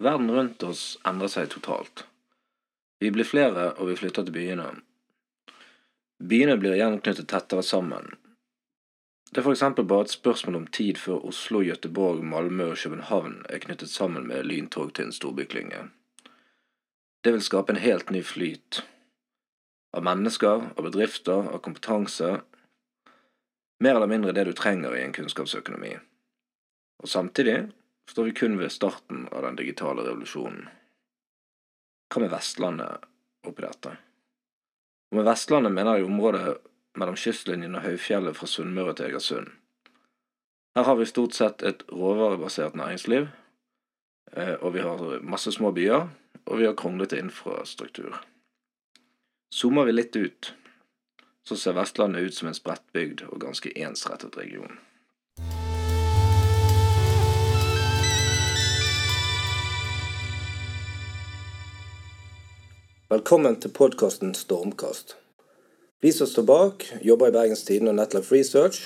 Verden rundt oss endrer seg totalt. Vi blir flere, og vi flytter til byene. Byene blir igjen knyttet tettere sammen. Det er for eksempel bare et spørsmål om tid før Oslo, Gøteborg, Malmö og København er knyttet sammen med lyntog til en storbyklynge. Det vil skape en helt ny flyt. Av mennesker, av bedrifter, av kompetanse. Mer eller mindre det du trenger i en kunnskapsøkonomi. Og samtidig står vi kun ved starten av den digitale revolusjonen. Hva med Vestlandet oppi dette? Og med Vestlandet mener jeg området mellom kystlinjen og høyfjellet fra Sunnmøre til Egersund. Her har vi stort sett et råvarebasert næringsliv, eh, og vi har masse små byer, og vi har kronglete infrastruktur. Zoomer vi litt ut, så ser Vestlandet ut som en spredtbygd og ganske ensrettet region. Velkommen til podkasten Stormkast. Vi som står bak, jobber i Bergens Tidende og Netlife Research,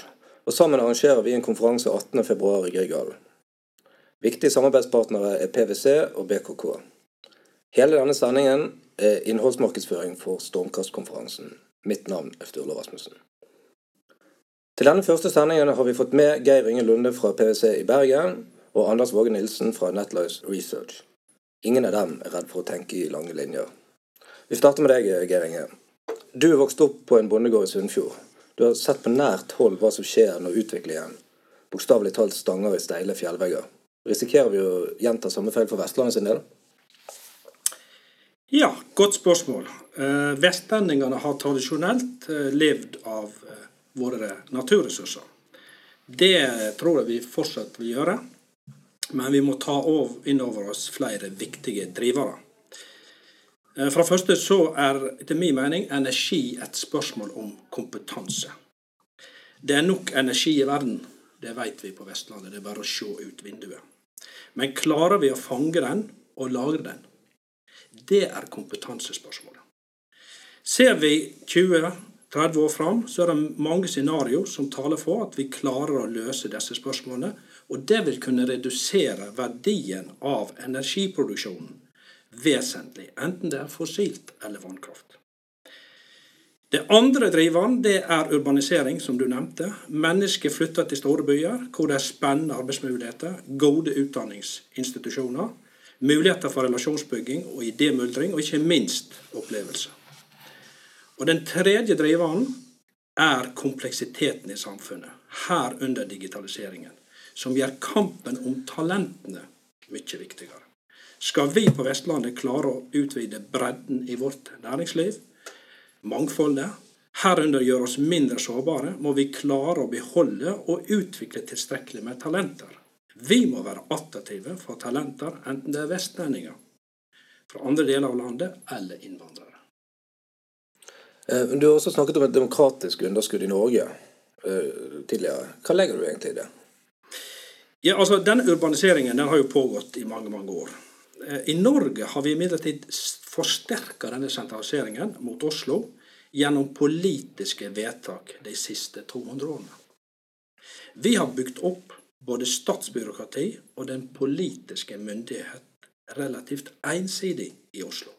og sammen arrangerer vi en konferanse 18.2 i Grieghallen. Viktige samarbeidspartnere er PwC og BKK. Hele denne sendingen er innholdsmarkedsføring for Stormkast-konferansen. Mitt navn er Sturle Rasmussen. Til denne første sendingen har vi fått med Geir Inge Lunde fra PwC i Bergen og Anders Våge Nilsen fra Netlife Research. Ingen av dem er redd for å tenke i lange linjer. Vi starter med deg, Geir Inge. Du er vokst opp på en bondegård i Sunnfjord. Du har sett på nært hold hva som skjer når utviklingen bokstavelig talt stanger i steile fjellvegger. Risikerer vi å gjenta samme feil for Vestlandet sin del? Ja, godt spørsmål. Eh, vestlendingene har tradisjonelt eh, levd av eh, våre naturressurser. Det tror jeg vi fortsatt vil gjøre, men vi må ta inn over oss flere viktige drivere. Eh, for det første så er etter min mening energi et spørsmål om kompetanse. Det er nok energi i verden, det vet vi på Vestlandet. Det er bare å se ut vinduet. Men klarer vi å fange den og lagre den? Det er kompetansespørsmålet. Ser vi 20-30 år fram, så er det mange scenarioer som taler for at vi klarer å løse disse spørsmålene. Og det vil kunne redusere verdien av energiproduksjonen vesentlig, enten det er fossilt eller vannkraft. Det andre driveren det er urbanisering, som du nevnte. Mennesker flytter til store byer hvor det er spennende arbeidsmuligheter, gode utdanningsinstitusjoner, muligheter for relasjonsbygging og idémyldring, og ikke minst opplevelser. Og Den tredje driveren er kompleksiteten i samfunnet, herunder digitaliseringen, som gjør kampen om talentene mye viktigere. Skal vi på Vestlandet klare å utvide bredden i vårt næringsliv, mangfoldet, herunder gjøre oss mindre sårbare, må vi klare å beholde og utvikle tilstrekkelig med talenter. Vi må være attraktive for talenter, enten det er vestlendinger fra andre deler av landet eller innvandrere. Eh, du har også snakket om et demokratisk underskudd i Norge eh, tidligere. Hva legger du egentlig i det? Ja, altså Denne urbaniseringen den har jo pågått i mange mange år. Eh, I Norge har vi imidlertid forsterka denne sentraliseringen mot Oslo gjennom politiske vedtak de siste 200 årene. Vi har bygd opp både statsbyråkrati og den politiske myndighet relativt ensidig i Oslo.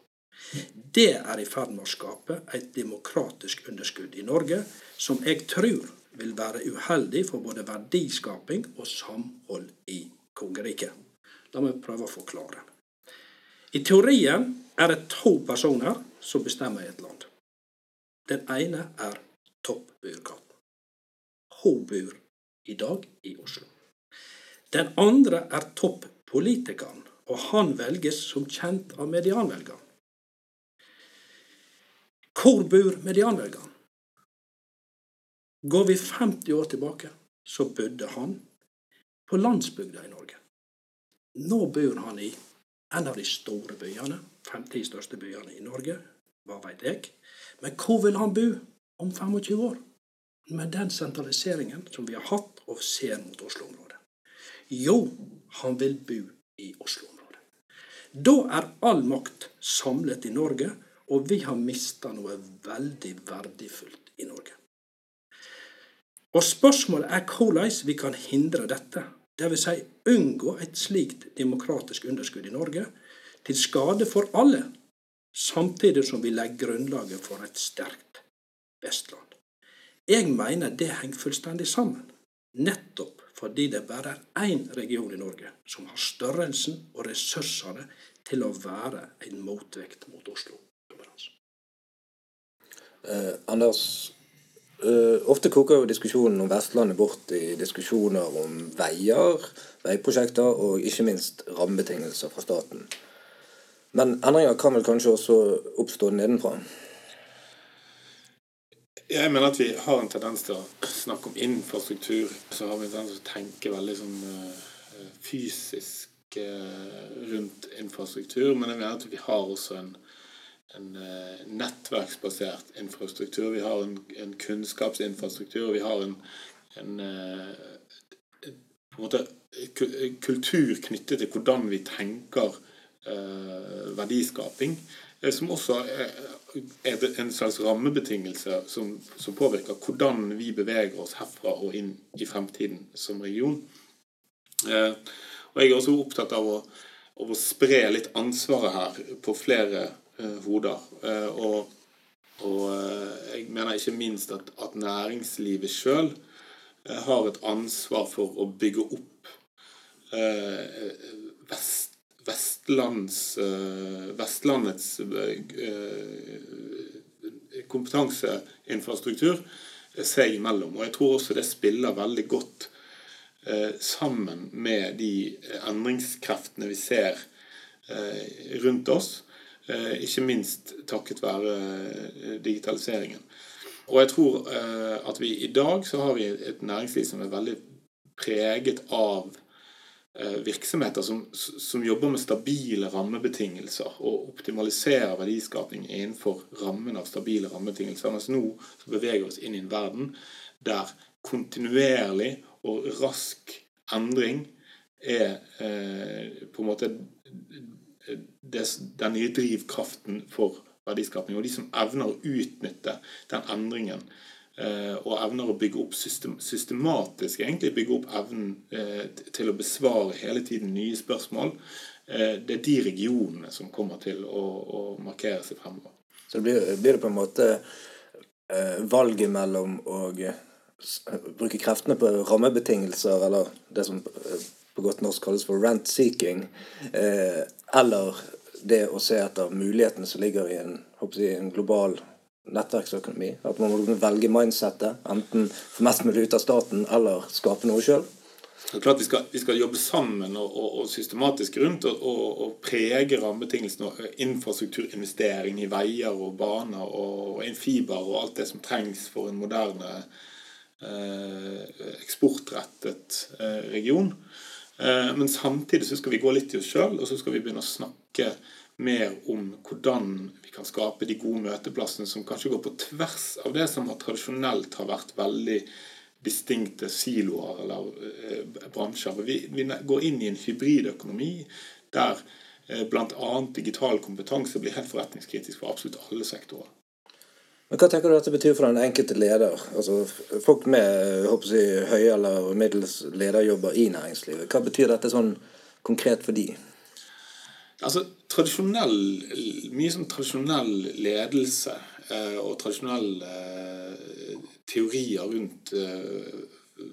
Det er i ferd med å skape et demokratisk underskudd i Norge som jeg tror vil være uheldig for både verdiskaping og samhold i kongeriket. La meg prøve å forklare. I teorien er det to personer som bestemmer i et land. Den ene er toppbyråkraten. Hun bor i dag i Oslo. Den andre er toppolitikeren, og han velges som kjent av medianvelgeren. Hvor bor medianvelgeren? Går vi 50 år tilbake, så bodde han på landsbygda i Norge. Nå bor han i en av de store byene, 50 største byene i Norge, hva veit jeg. Men hvor vil han bo om 25 år? Med den sentraliseringen som vi har hatt og ser mot Oslo-området. Jo, han vil bo i Oslo-området. Da er all makt samlet i Norge, og vi har mista noe veldig verdifullt i Norge. Og Spørsmålet er hvordan vi kan hindre dette Dvs. Si, unngå et slikt demokratisk underskudd i Norge, til skade for alle, samtidig som vi legger grunnlaget for et sterkt Vestland. Jeg mener det henger fullstendig sammen, nettopp fordi det bare er én region i Norge som har størrelsen og ressursene til å være en motvekt mot Oslo. Eh, Anders, eh, ofte koker jo diskusjonen om Vestlandet bort i diskusjoner om veier, veiprosjekter og ikke minst rammebetingelser fra staten. Men endringer kan vel kanskje også oppstå nedenfra? Jeg mener at vi har en tendens til å snakke om infrastruktur. Så har vi en tendens til å tenke veldig sånn uh, fysisk uh, rundt infrastruktur. Men jeg mener at vi har også en, en uh, nettverksbasert infrastruktur. Vi har en, en kunnskapsinfrastruktur. Vi har en, en på en kultur knyttet til hvordan vi tenker verdiskaping. Som også er en slags rammebetingelse som, som, påvirker hvordan vi beveger oss herfra og inn i fremtiden som region. Eh, og Jeg er også opptatt av å, av å spre litt ansvaret her på flere eh, hoder. Eh, og, og eh, jeg mener ikke minst at, at næringslivet sjøl eh, har et ansvar for å bygge opp eh, vest Vestlands, eh, Vestlandets eh, kompetanseinfrastruktur seg imellom. Og jeg tror også det spiller veldig godt eh, sammen med de endringskreftene vi ser rundt oss. Ikke minst takket være digitaliseringen. Og jeg tror at vi i dag så har vi et næringsliv som er veldig preget av Eh, virksomheter som, som, jobber med stabile rammebetingelser og optimaliserer verdiskaping innenfor rammen av stabile rammebetingelser. Mens nå så beveger vi oss inn i en verden der kontinuerlig og rask endring er eh, på en måte den nye drivkraften for verdiskapning. Og de som evner å utnytte den endringen Eh, og evner å bygge opp system, systematisk egentlig bygge opp evnen eh, til å besvare hele tiden nye spørsmål. Eh, det er de regionene som kommer til å, å markere seg fremover. Så blir, blir, det på en måte valget mellom å bruke kreftene på rammebetingelser, eller det som på godt norsk kalles for rent seeking, eller det å se etter mulighetene som ligger i en, jeg, en global nettverksøkonomi. At man må velge mindsettet. Enten få mest mulig ut av staten, eller skape noe sjøl. Det er klart Vi skal, vi skal jobbe sammen og, og, og systematisk rundt og, og, prege rammebetingelsene og infrastrukturinvestering i veier og baner og, en fiber og alt det som trengs for en moderne eh, eksportrettet eh, region. Eh, men samtidig så skal vi gå litt i oss sjøl, og så skal vi begynne å snakke mer om hvordan vi kan skape de gode møteplassene som kanskje går på tvers av det som har tradisjonelt har vært veldig distinkte siloer eller eh, bransjer. Vi, vi, går inn i en hybridøkonomi der eh, bl.a. digital kompetanse blir helt forretningskritisk for absolutt alle sektorer. Men Hva tenker du at dette betyr for den enkelte leder? Altså Folk med håper jeg, høye eller middels lederjobber i næringslivet. Hva betyr dette sånn konkret for de? Altså, tradisjonell, Mye sånn tradisjonell ledelse eh, og tradisjonelle eh, teorier rundt eh,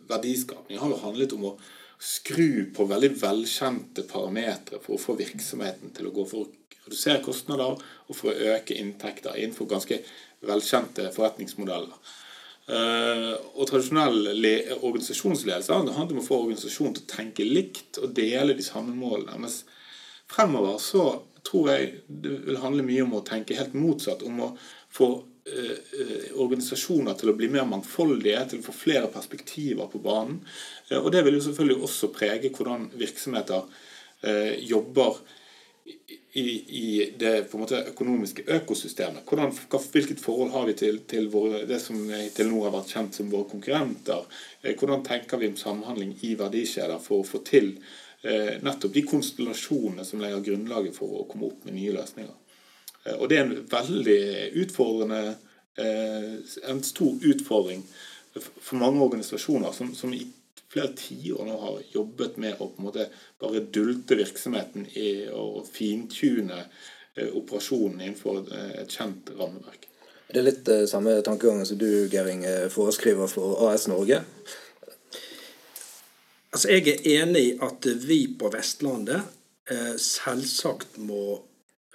verdiskapning har jo handlet om å skru på veldig velkjente parametere for å få virksomheten til å gå for redusere kostnader og for å øke inntekter innenfor ganske velkjente forretningsmodeller. Uh, og tradisjonell organisasjonsledelse handler om å få organisasjonen til å tenke likt og dele de samme målene. Mens Fremover så tror jeg det vil handle mye om å tenke helt motsatt. Om å få eh, eh, organisasjoner til å bli mer mangfoldige, til å få flere perspektiver på banen. Eh, og det vil jo selvfølgelig også prege hvordan virksomheter eh, jobber i, i, det måte økonomiske økosystemet. Hvordan, hvilket forhold har vi til, til våre, det som til nå har vært kjent som våre konkurrenter? Eh, hvordan tenker vi om samhandling i verdikjeder for å få til Eh, nettopp de konstellasjonene som legger grunnlaget for å komme opp med nye løsninger. Eh, og det er en veldig utfordrende eh, En stor utfordring for mange organisasjoner som, som i flere tiår nå har jobbet med å på en måte bare dulte virksomheten i å fintune eh, operasjonen innenfor eh, et kjent rammeverk. Det er litt uh, samme tankegangen som du, Gering, foreskriver for AS Norge. Altså, Jeg er enig i at vi på Vestlandet eh, selvsagt må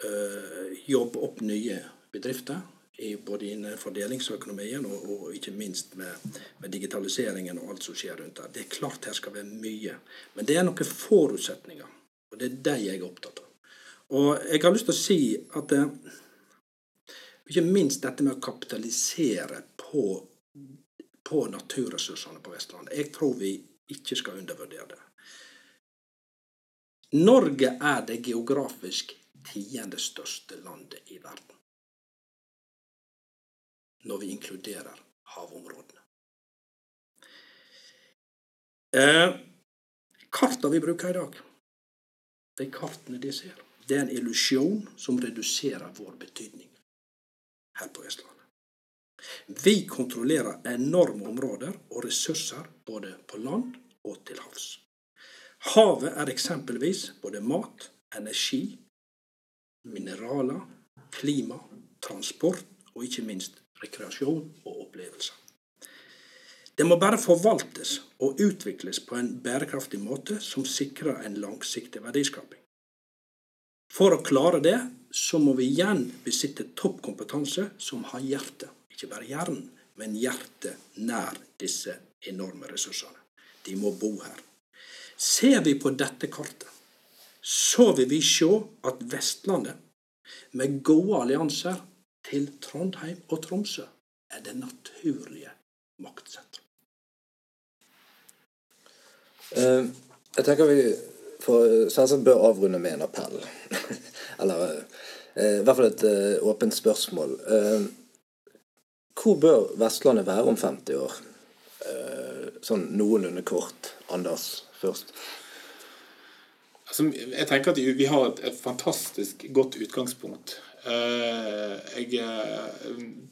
eh, jobbe opp nye bedrifter både innenfor delingsøkonomien og, og ikke minst med, med, digitaliseringen og alt som skjer rundt der. Det er klart her skal være mye. Men det er noen forutsetninger, og det er de jeg er opptatt av. Og jeg har lyst til å si at det, ikke minst dette med å kapitalisere på, på naturressursene på Vestlandet. Jeg tror vi ikke skal undervurdere det. Norge er det geografisk tiende største landet i verden når vi inkluderer havområdene. Eh, kartene vi bruker i dag, de kartene de ser, det er en illusjon som reduserer vår betydning her på Vestlandet. Vi kontrollerer enorme områder og ressurser både på land og til havs. Havet er eksempelvis både mat, energi, mineraler, klima, transport og ikke minst rekreasjon og opplevelser. Det må bare forvaltes og utvikles på en bærekraftig måte som sikrer en langsiktig verdiskaping. For å klare det så må vi igjen besitte toppkompetanse som har hjertet, ikke bare hjernen, men hjertet nær disse enorme ressursene. De må bo her. Ser vi på dette kartet, så vil vi se at Vestlandet, med gode allianser, til Trondheim og Tromsø er det naturlige maktsentrum. Uh, jeg tenker vi for selvsagt bør avrunde med en appell. Eller uh, i hvert fall et uh, åpent spørsmål. hvor bør Vestlandet være om 50 år? sånn noenlunde kort. Anders først. Altså, jeg tenker at vi har et, et fantastisk godt utgangspunkt Eh, jeg mener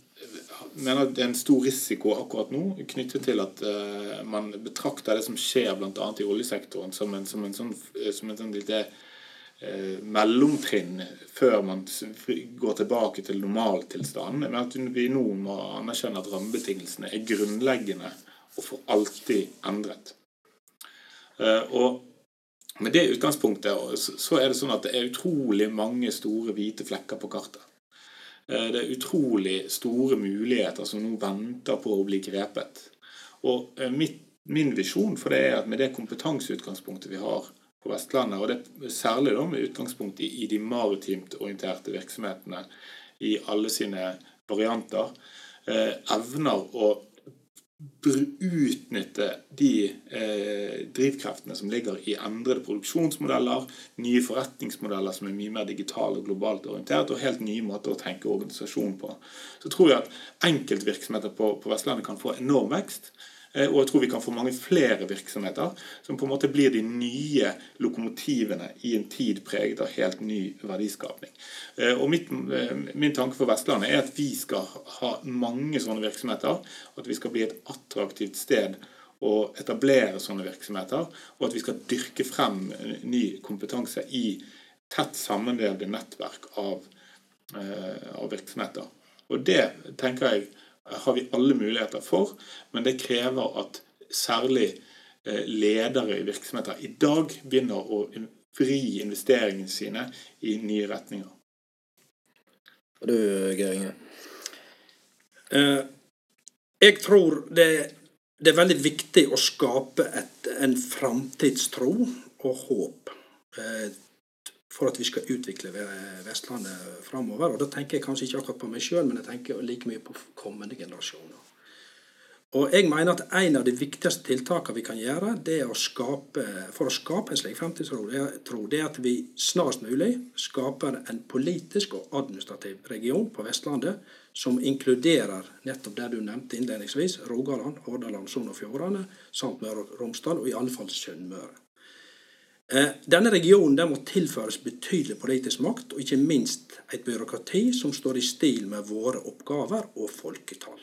mener det er en stor risiko akkurat nå knyttet til at uh, man betrakter det som skjer bl.a. i oljesektoren som en, som en sånn, som en sånn lite uh, mellomtrinn før man går tilbake til normaltilstanden. Men at vi nå må anerkjenne at rammebetingelsene er grunnleggende og for alltid endret. Uh, og med det utgangspunktet så er det sånn at det er utrolig mange store hvite flekker på kartet. Eh, det er utrolig store muligheter som nå venter på å bli grepet. Og eh, mitt, min visjon for det er at med det kompetanseutgangspunktet vi har på Vestlandet, og det særlig da med utgangspunkt i, i de maritimt orienterte virksomhetene i alle sine varianter, eh, evner å utnytte de eh, drivkreftene som ligger i endrede produksjonsmodeller, nye forretningsmodeller som er mye mer digitale og globalt orientert, og helt nye måter å tenke organisasjon på. Så tror jeg at enkeltvirksomheter på, på Vestlandet kan få enorm vekst. Eh, og jeg tror vi kan få mange flere virksomheter som på en måte blir de nye lokomotivene i en tid preget av helt ny verdiskapning. Eh, og mitt, eh, Min tanke for Vestlandet er at vi skal ha mange sånne virksomheter. At vi skal bli et attraktivt sted å etablere sånne virksomheter. Og at vi skal dyrke frem ny kompetanse i tett sammenvevde nettverk av, av virksomheter. Og det tenker jeg har vi alle muligheter for, men det krever at særlig eh, ledere i virksomheter i dag begynner å vri investeringene sine i nye retninger. Og du, Geir Inge? Eh, jeg tror det, det, er veldig viktig å skape et, en framtidstro og håp. For at vi skal utvikle Vestlandet framover. Og da tenker jeg kanskje ikke akkurat på meg sjøl, men jeg tenker like mye på kommende generasjoner. Og jeg mener at En av de viktigste tiltakene vi kan gjøre å skape, for å skape en slik fremtidstro, det er at vi snarest mulig skaper en politisk og administrativ region på Vestlandet som inkluderer nettopp det du nevnte innledningsvis, Rogaland, Hordaland, Sogn og Fjordane samt Møre og Romsdal, og i alle fall Sunnmøre. Eh, denne regionen må tilføres betydelig politisk makt, og ikke minst et byråkrati som står i stil med våre oppgaver og folketall.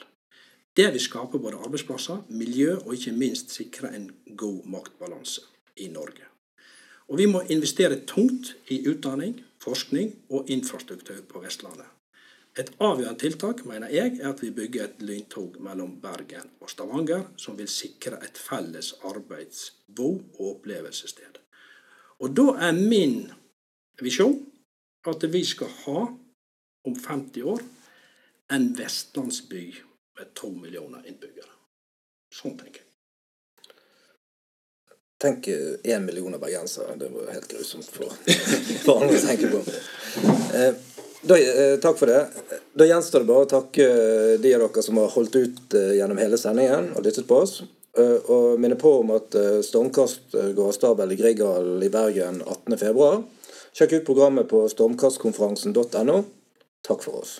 Det vil skape både arbeidsplasser, miljø og ikke minst sikre en god maktbalanse i Norge. Og vi må investere tungt i utdanning, forskning og infrastruktur på Vestlandet. Et avgjørende tiltak mener jeg er at vi bygger et lyntog mellom Bergen og Stavanger, som vil sikre et felles arbeids-, bo- og opplevelsessted. Og da er min visjon at vi skal ha, om 50 år, en vestlandsby med to millioner innbyggere. Sånn tenker jeg. Tenk én million bergensere. Det var helt grusomt for, for andre å tenke på. Eh, da, eh, takk for det. Da gjenstår det bare å takke eh, de av dere som har holdt ut eh, gjennom hele sendingen og lyttet på oss. Eh, og minne på om at eh, Stormkast eh, går av stabel i Grieghallen i Bergen 18.2. Sjekk ut programmet på stormkastkonferansen.no. Takk for oss.